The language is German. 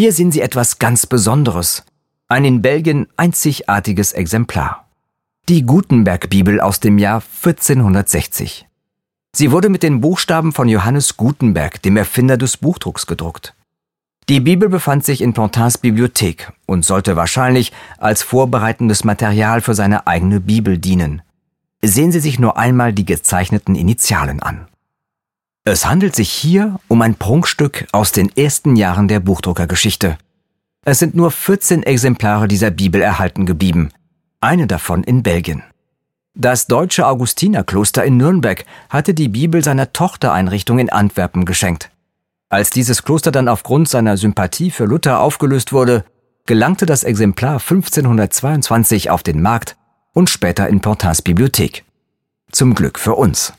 Hier sehen Sie etwas ganz Besonderes. Ein in Belgien einzigartiges Exemplar. Die Gutenberg-Bibel aus dem Jahr 1460. Sie wurde mit den Buchstaben von Johannes Gutenberg, dem Erfinder des Buchdrucks, gedruckt. Die Bibel befand sich in Pontins Bibliothek und sollte wahrscheinlich als vorbereitendes Material für seine eigene Bibel dienen. Sehen Sie sich nur einmal die gezeichneten Initialen an. Es handelt sich hier um ein Prunkstück aus den ersten Jahren der Buchdruckergeschichte. Es sind nur 14 Exemplare dieser Bibel erhalten geblieben, eine davon in Belgien. Das deutsche Augustinerkloster in Nürnberg hatte die Bibel seiner Tochtereinrichtung in Antwerpen geschenkt. Als dieses Kloster dann aufgrund seiner Sympathie für Luther aufgelöst wurde, gelangte das Exemplar 1522 auf den Markt und später in Portins Bibliothek. Zum Glück für uns.